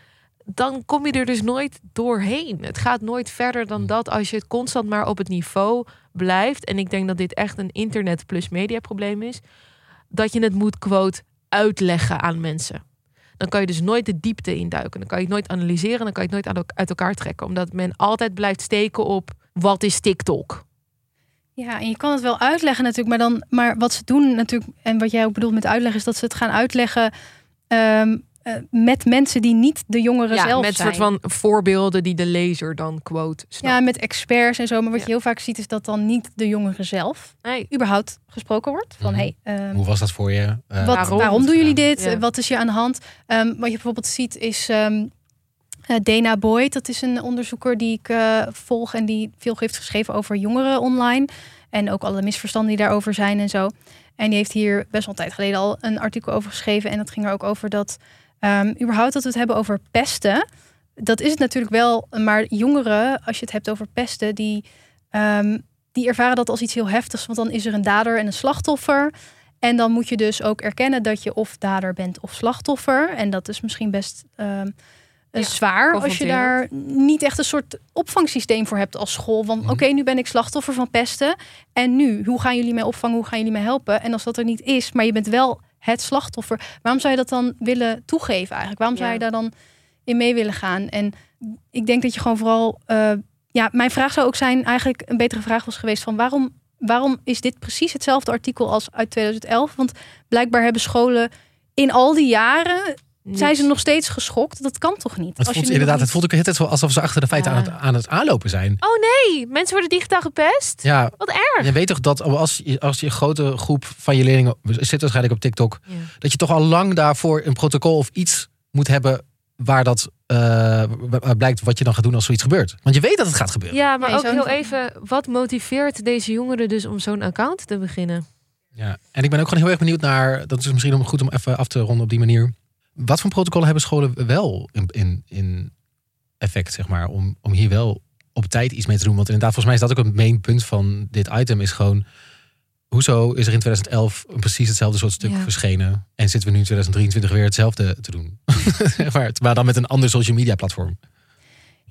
Dan kom je er dus nooit doorheen. Het gaat nooit verder dan dat als je het constant maar op het niveau blijft. En ik denk dat dit echt een internet plus media probleem is. Dat je het moet, quote, uitleggen aan mensen. Dan kan je dus nooit de diepte induiken. Dan kan je het nooit analyseren. Dan kan je het nooit uit- uit elkaar trekken. Omdat men altijd blijft steken op wat is TikTok. Ja, en je kan het wel uitleggen natuurlijk, maar dan, maar wat ze doen natuurlijk, en wat jij ook bedoelt met uitleggen, is dat ze het gaan uitleggen ehm, eh, met mensen die niet de jongeren Ja, zelf met zijn. soort van voorbeelden die de lezer dan quote. snapt. ja, met experts en zo. Maar wat je heel vaak ziet, is dat dan niet de jongeren zelf Nee. überhaupt gesproken wordt. Van hey, ehm, Hoe was dat voor je? Eh, wat, waarom, doen jullie dit? Ja. Wat is je aan de hand? Ehm, wat je bijvoorbeeld ziet is Dana Boyd. Dat is een onderzoeker die ik eh, volg en die veel heeft geschreven over jongeren online. En ook alle misverstanden die daarover zijn en zo. En die heeft hier best wel een tijd geleden al een artikel over geschreven. En dat ging er ook over dat ehm, überhaupt dat we het hebben over pesten. Dat is het natuurlijk wel. Maar jongeren, als je het hebt over pesten, die, ehm, die ervaren dat als iets heel heftigs. Want dan is er een dader en een slachtoffer. En dan moet je dus ook erkennen dat je of dader bent of slachtoffer. En dat is misschien best ehm, eh, zwaar als je daar niet echt een soort opvangsysteem voor hebt als school. Van oké, nu ben ik slachtoffer van pesten. En nu, hoe gaan jullie mij opvangen? Hoe gaan jullie mij helpen? En als dat er niet is, maar je bent wel het slachtoffer. Waarom zou je dat dan willen toegeven eigenlijk? Waarom zou Ja. je daar dan in mee willen gaan? En ik denk dat je gewoon vooral... eh, ja, mijn vraag zou ook zijn, eigenlijk een betere vraag was geweest van waarom, waarom is dit precies hetzelfde artikel als uit 2011? Want blijkbaar hebben scholen in al die jaren zijn ze nog steeds geschokt. Dat kan toch niet? Het Als voelt, je inderdaad, het voelt ook het alsof ze achter de feiten aan, het, aan het aanlopen zijn. Oh nee, mensen worden digitaal gepest? Ja, Wat erg. je weet toch dat als je, als je een grote groep van je leerlingen zit waarschijnlijk op TikTok, Ja. dat je toch al lang daarvoor een protocol of iets moet hebben waar dat eh, blijkt wat je dan gaat doen als zoiets gebeurt. Want je weet dat het gaat gebeuren. Ja, maar ook heel even, wat motiveert deze jongeren dus om zo'n account te beginnen? Ja, en ik ben ook gewoon heel erg benieuwd naar, dat is misschien om goed om even af te ronden op die manier. Wat voor protocollen hebben scholen wel in, in, in effect, zeg maar, om, om hier wel op tijd iets mee te doen? Want inderdaad, volgens mij is dat ook een main punt van dit item, is gewoon, hoezo is er in 2011 een precies hetzelfde soort stuk Ja. verschenen en zitten we nu in 2023 weer hetzelfde te doen? Maar, maar dan met een ander social media platform.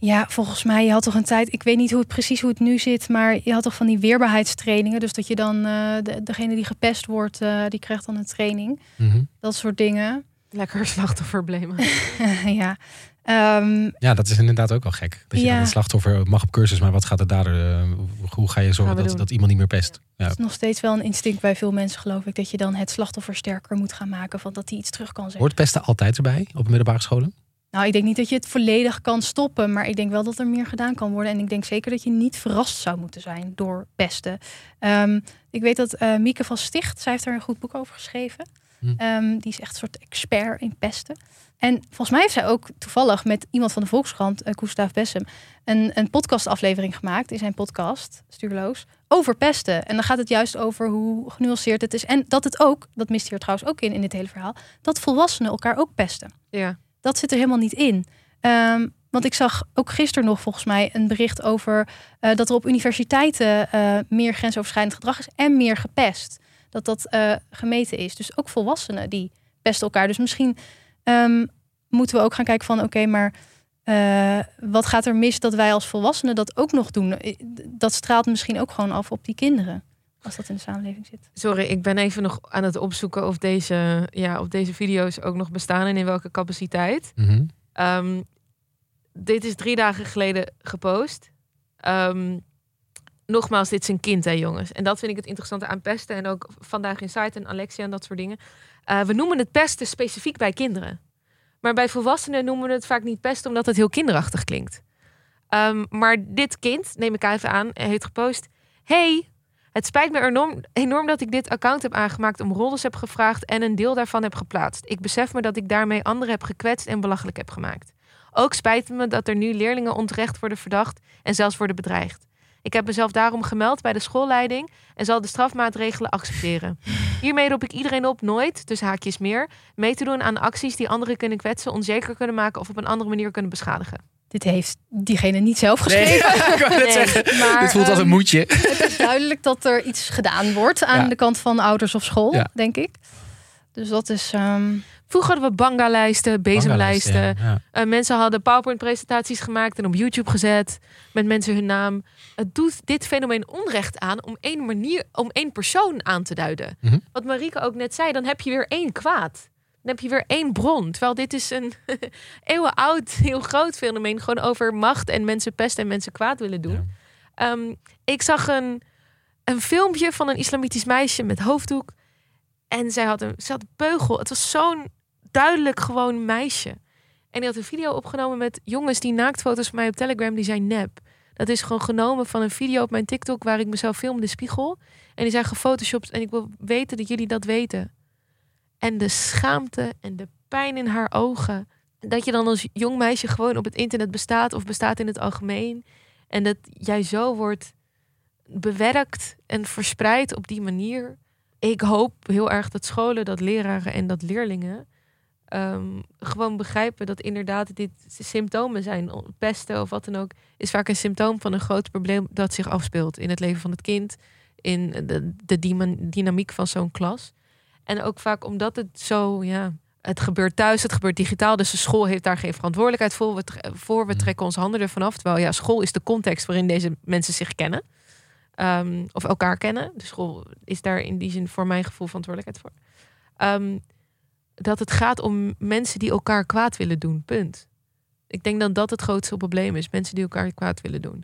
Ja, volgens mij, je had toch een tijd, ik weet niet hoe het precies hoe het nu zit, maar je had toch van die weerbaarheidstrainingen. Dus dat je dan, eh, de, degene die gepest wordt, eh, die krijgt dan een training. Mhm. Dat soort dingen. Lekker slachtofferblemen. ja. Ehm, Ja, dat is inderdaad ook wel gek. Dat je Ja. dan het slachtoffer mag op cursus, maar wat gaat er dader? eh, hoe ga je zorgen dat, doen. dat iemand niet meer pest? Ja. Het is nog steeds wel een instinct bij veel mensen, geloof ik, dat je dan het slachtoffer sterker moet gaan maken, van dat hij iets terug kan zeggen. Hoort pesten altijd erbij op middelbare scholen? Nou, ik denk niet dat je het volledig kan stoppen, maar ik denk wel dat er meer gedaan kan worden. En ik denk zeker dat je niet verrast zou moeten zijn door pesten. Ehm, ik weet dat eh, Mieke van Sticht, zij heeft er een goed boek over geschreven. Hm. Ehm, die is echt een soort expert in pesten. En volgens mij heeft zij ook toevallig met iemand van de Volkskrant, uh, Gustav Bessem, een, een podcastaflevering gemaakt in zijn podcast, Stuurloos, over pesten. En dan gaat het juist over hoe genuanceerd het is. En dat het ook, dat mist hier trouwens ook in, in dit hele verhaal, dat volwassenen elkaar ook pesten. Ja. Dat zit er helemaal niet in. Ehm, want ik zag ook gisteren nog volgens mij een bericht over eh, dat er op universiteiten eh, meer grensoverschrijdend gedrag is en meer gepest. Dat dat eh, gemeten is. Dus ook volwassenen die pesten elkaar. Dus misschien ehm, moeten we ook gaan kijken van oké, maar eh, wat gaat er mis dat wij als volwassenen dat ook nog doen? Eh, Dat straalt misschien ook gewoon af op die kinderen. Als dat in de samenleving zit. Sorry, ik ben even nog aan het opzoeken of deze, ja, of deze video's ook nog bestaan en in welke capaciteit. Mhm. Ehm, dit is drie dagen geleden gepost. Ehm, nogmaals, dit is een kind, hè, jongens. En dat vind ik het interessante aan pesten. En ook vandaag in site en Alexia en dat soort dingen. Eh, we noemen het pesten specifiek bij kinderen. Maar bij volwassenen noemen we het vaak niet pesten, omdat het heel kinderachtig klinkt. Ehm, maar dit kind, neem ik even aan, heeft gepost. Hey, het spijt me enorm, enorm dat ik dit account heb aangemaakt om roddels heb gevraagd en een deel daarvan heb geplaatst. Ik besef me dat ik daarmee anderen heb gekwetst en belachelijk heb gemaakt. Ook spijt me dat er nu leerlingen onterecht worden verdacht en zelfs worden bedreigd. Ik heb mezelf daarom gemeld bij de schoolleiding en zal de strafmaatregelen accepteren. Hiermee roep ik iedereen op nooit, dus haakjes meer, mee te doen aan acties die anderen kunnen kwetsen, onzeker kunnen maken of op een andere manier kunnen beschadigen. Dit heeft diegene niet zelf geschreven. ik wou net zeggen, maar, dit voelt als een ehm, moedje. Het is duidelijk dat er iets gedaan wordt aan Ja. de kant van ouders of school, Ja. denk ik. Dus dat is. ehm, Vroeger hadden we banga-lijsten, bezemlijsten. Banga-lijsten, ja, ja. Eh, mensen hadden PowerPoint-presentaties gemaakt en op YouTube gezet met mensen hun naam. Het doet dit fenomeen onrecht aan om één manier, om één persoon aan te duiden. Mhm. Wat Marieke ook net zei, dan heb je weer één kwaad. Dan heb je weer één bron. Terwijl dit is een eeuwenoud, heel groot fenomeen. Gewoon over macht en mensen pesten en mensen kwaad willen doen. Ehm, ik zag een, een filmpje van een islamitisch meisje met hoofddoek. En zij had een, ze had beugel. Het was zo'n duidelijk gewoon meisje. En die had een video opgenomen met jongens die naaktfoto's van mij op Telegram, die zijn nep. Dat is gewoon genomen van een video op mijn TikTok waar ik mezelf film in de spiegel. En die zijn gefotoshopt en ik wil weten dat jullie dat weten. En de schaamte en de pijn in haar ogen. Dat je dan als jong meisje gewoon op het internet bestaat of bestaat in het algemeen. En dat jij zo wordt bewerkt en verspreid op die manier. Ik hoop heel erg dat scholen, dat leraren en dat leerlingen ehm, gewoon begrijpen dat inderdaad dit symptomen zijn. Pesten of wat dan ook is vaak een symptoom van een groot probleem dat zich afspeelt in het leven van het kind, in de, de dynamiek van zo'n klas. En ook vaak omdat het zo, ja, het gebeurt thuis, het gebeurt digitaal, dus de school heeft daar geen verantwoordelijkheid voor. We, voor, we trekken onze handen ervan af. Terwijl ja, school is de context waarin deze mensen zich kennen. Ehm, of elkaar kennen. De school is daar in die zin voor mijn gevoel verantwoordelijkheid voor. Ehm, dat het gaat om mensen die elkaar kwaad willen doen. Punt. Ik denk dat dat het grootste probleem is. Mensen die elkaar kwaad willen doen.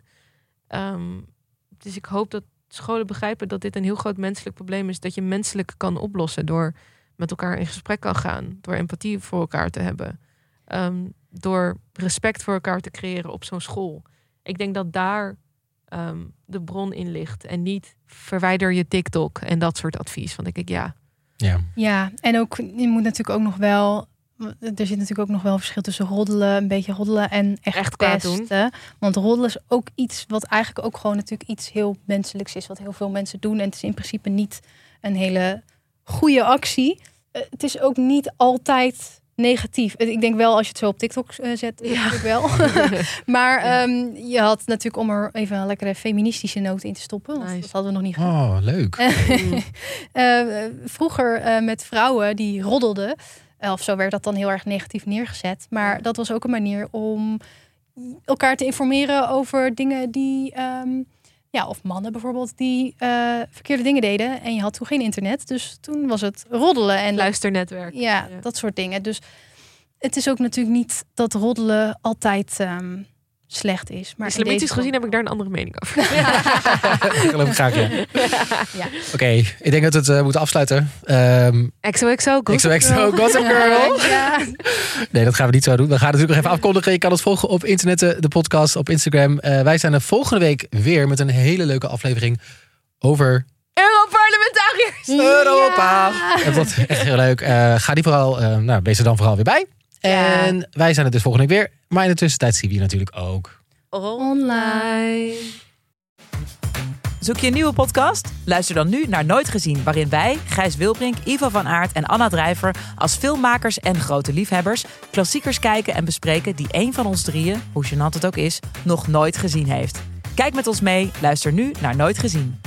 Ehm, dus ik hoop dat scholen begrijpen dat dit een heel groot menselijk probleem is. Dat je menselijk kan oplossen door met elkaar in gesprek kan gaan. Door empathie voor elkaar te hebben. Door respect voor elkaar te creëren op zo'n school. Ik denk dat daar ehm, de bron in ligt. En niet verwijder je TikTok en dat soort advies. Want ik denk, ja, Ja. Ja, en ook je moet natuurlijk ook nog wel. Er zit natuurlijk ook nog wel een verschil tussen roddelen, een beetje roddelen en echt, Echt kwaad doen. pesten. Want roddelen is ook iets wat eigenlijk ook gewoon natuurlijk iets heel menselijks is, wat heel veel mensen doen. En het is in principe niet een hele goede actie. Eh, Het is ook niet altijd negatief. Eh, Ik denk wel als je het zo op TikTok eh, zet, Ja. natuurlijk wel. maar ehm, je had natuurlijk om er even een lekkere feministische noot in te stoppen, want dat hadden we nog niet gehad. Oh, leuk. Eh, vroeger eh, met vrouwen die roddelden, of zo werd dat dan heel erg negatief neergezet. Maar dat was ook een manier om elkaar te informeren over dingen die, ehm, ja, of mannen bijvoorbeeld, die eh, verkeerde dingen deden. En je had toen geen internet, dus toen was het roddelen en luisternetwerk. ja, dat soort dingen. Dus het is ook natuurlijk niet dat roddelen altijd ehm, slecht is. Maar Islamitisch deze gezien heb ik daar een andere mening over. Ik geloof ik graag, ja. Ja. Oké, ik denk dat we het eh, moeten afsluiten. Ehm XOXO, Gossip XOXO, Girl. Gossip Girl. Ja. Nee, dat gaan we niet zo doen. We gaan natuurlijk nog even afkondigen. Je kan ons volgen op internet, eh, de podcast op Instagram. Eh, wij zijn er volgende week weer met een hele leuke aflevering over Europarlementariërs. Europa. En dat is echt heel leuk. Eh, ga die vooral, eh, nou, wees er dan vooral weer bij. En wij zijn er dus volgende week weer. Maar in de tussentijd zien we je natuurlijk ook. Online. Zoek je een nieuwe podcast? Luister dan nu naar Nooit Gezien, waarin wij, Gijs Wilbrink, Ivo van Aert en Anna Drijver als filmmakers en grote liefhebbers klassiekers kijken en bespreken die één van ons drieën, hoe gênant het ook is, nog nooit gezien heeft. Kijk met ons mee, luister nu naar Nooit Gezien.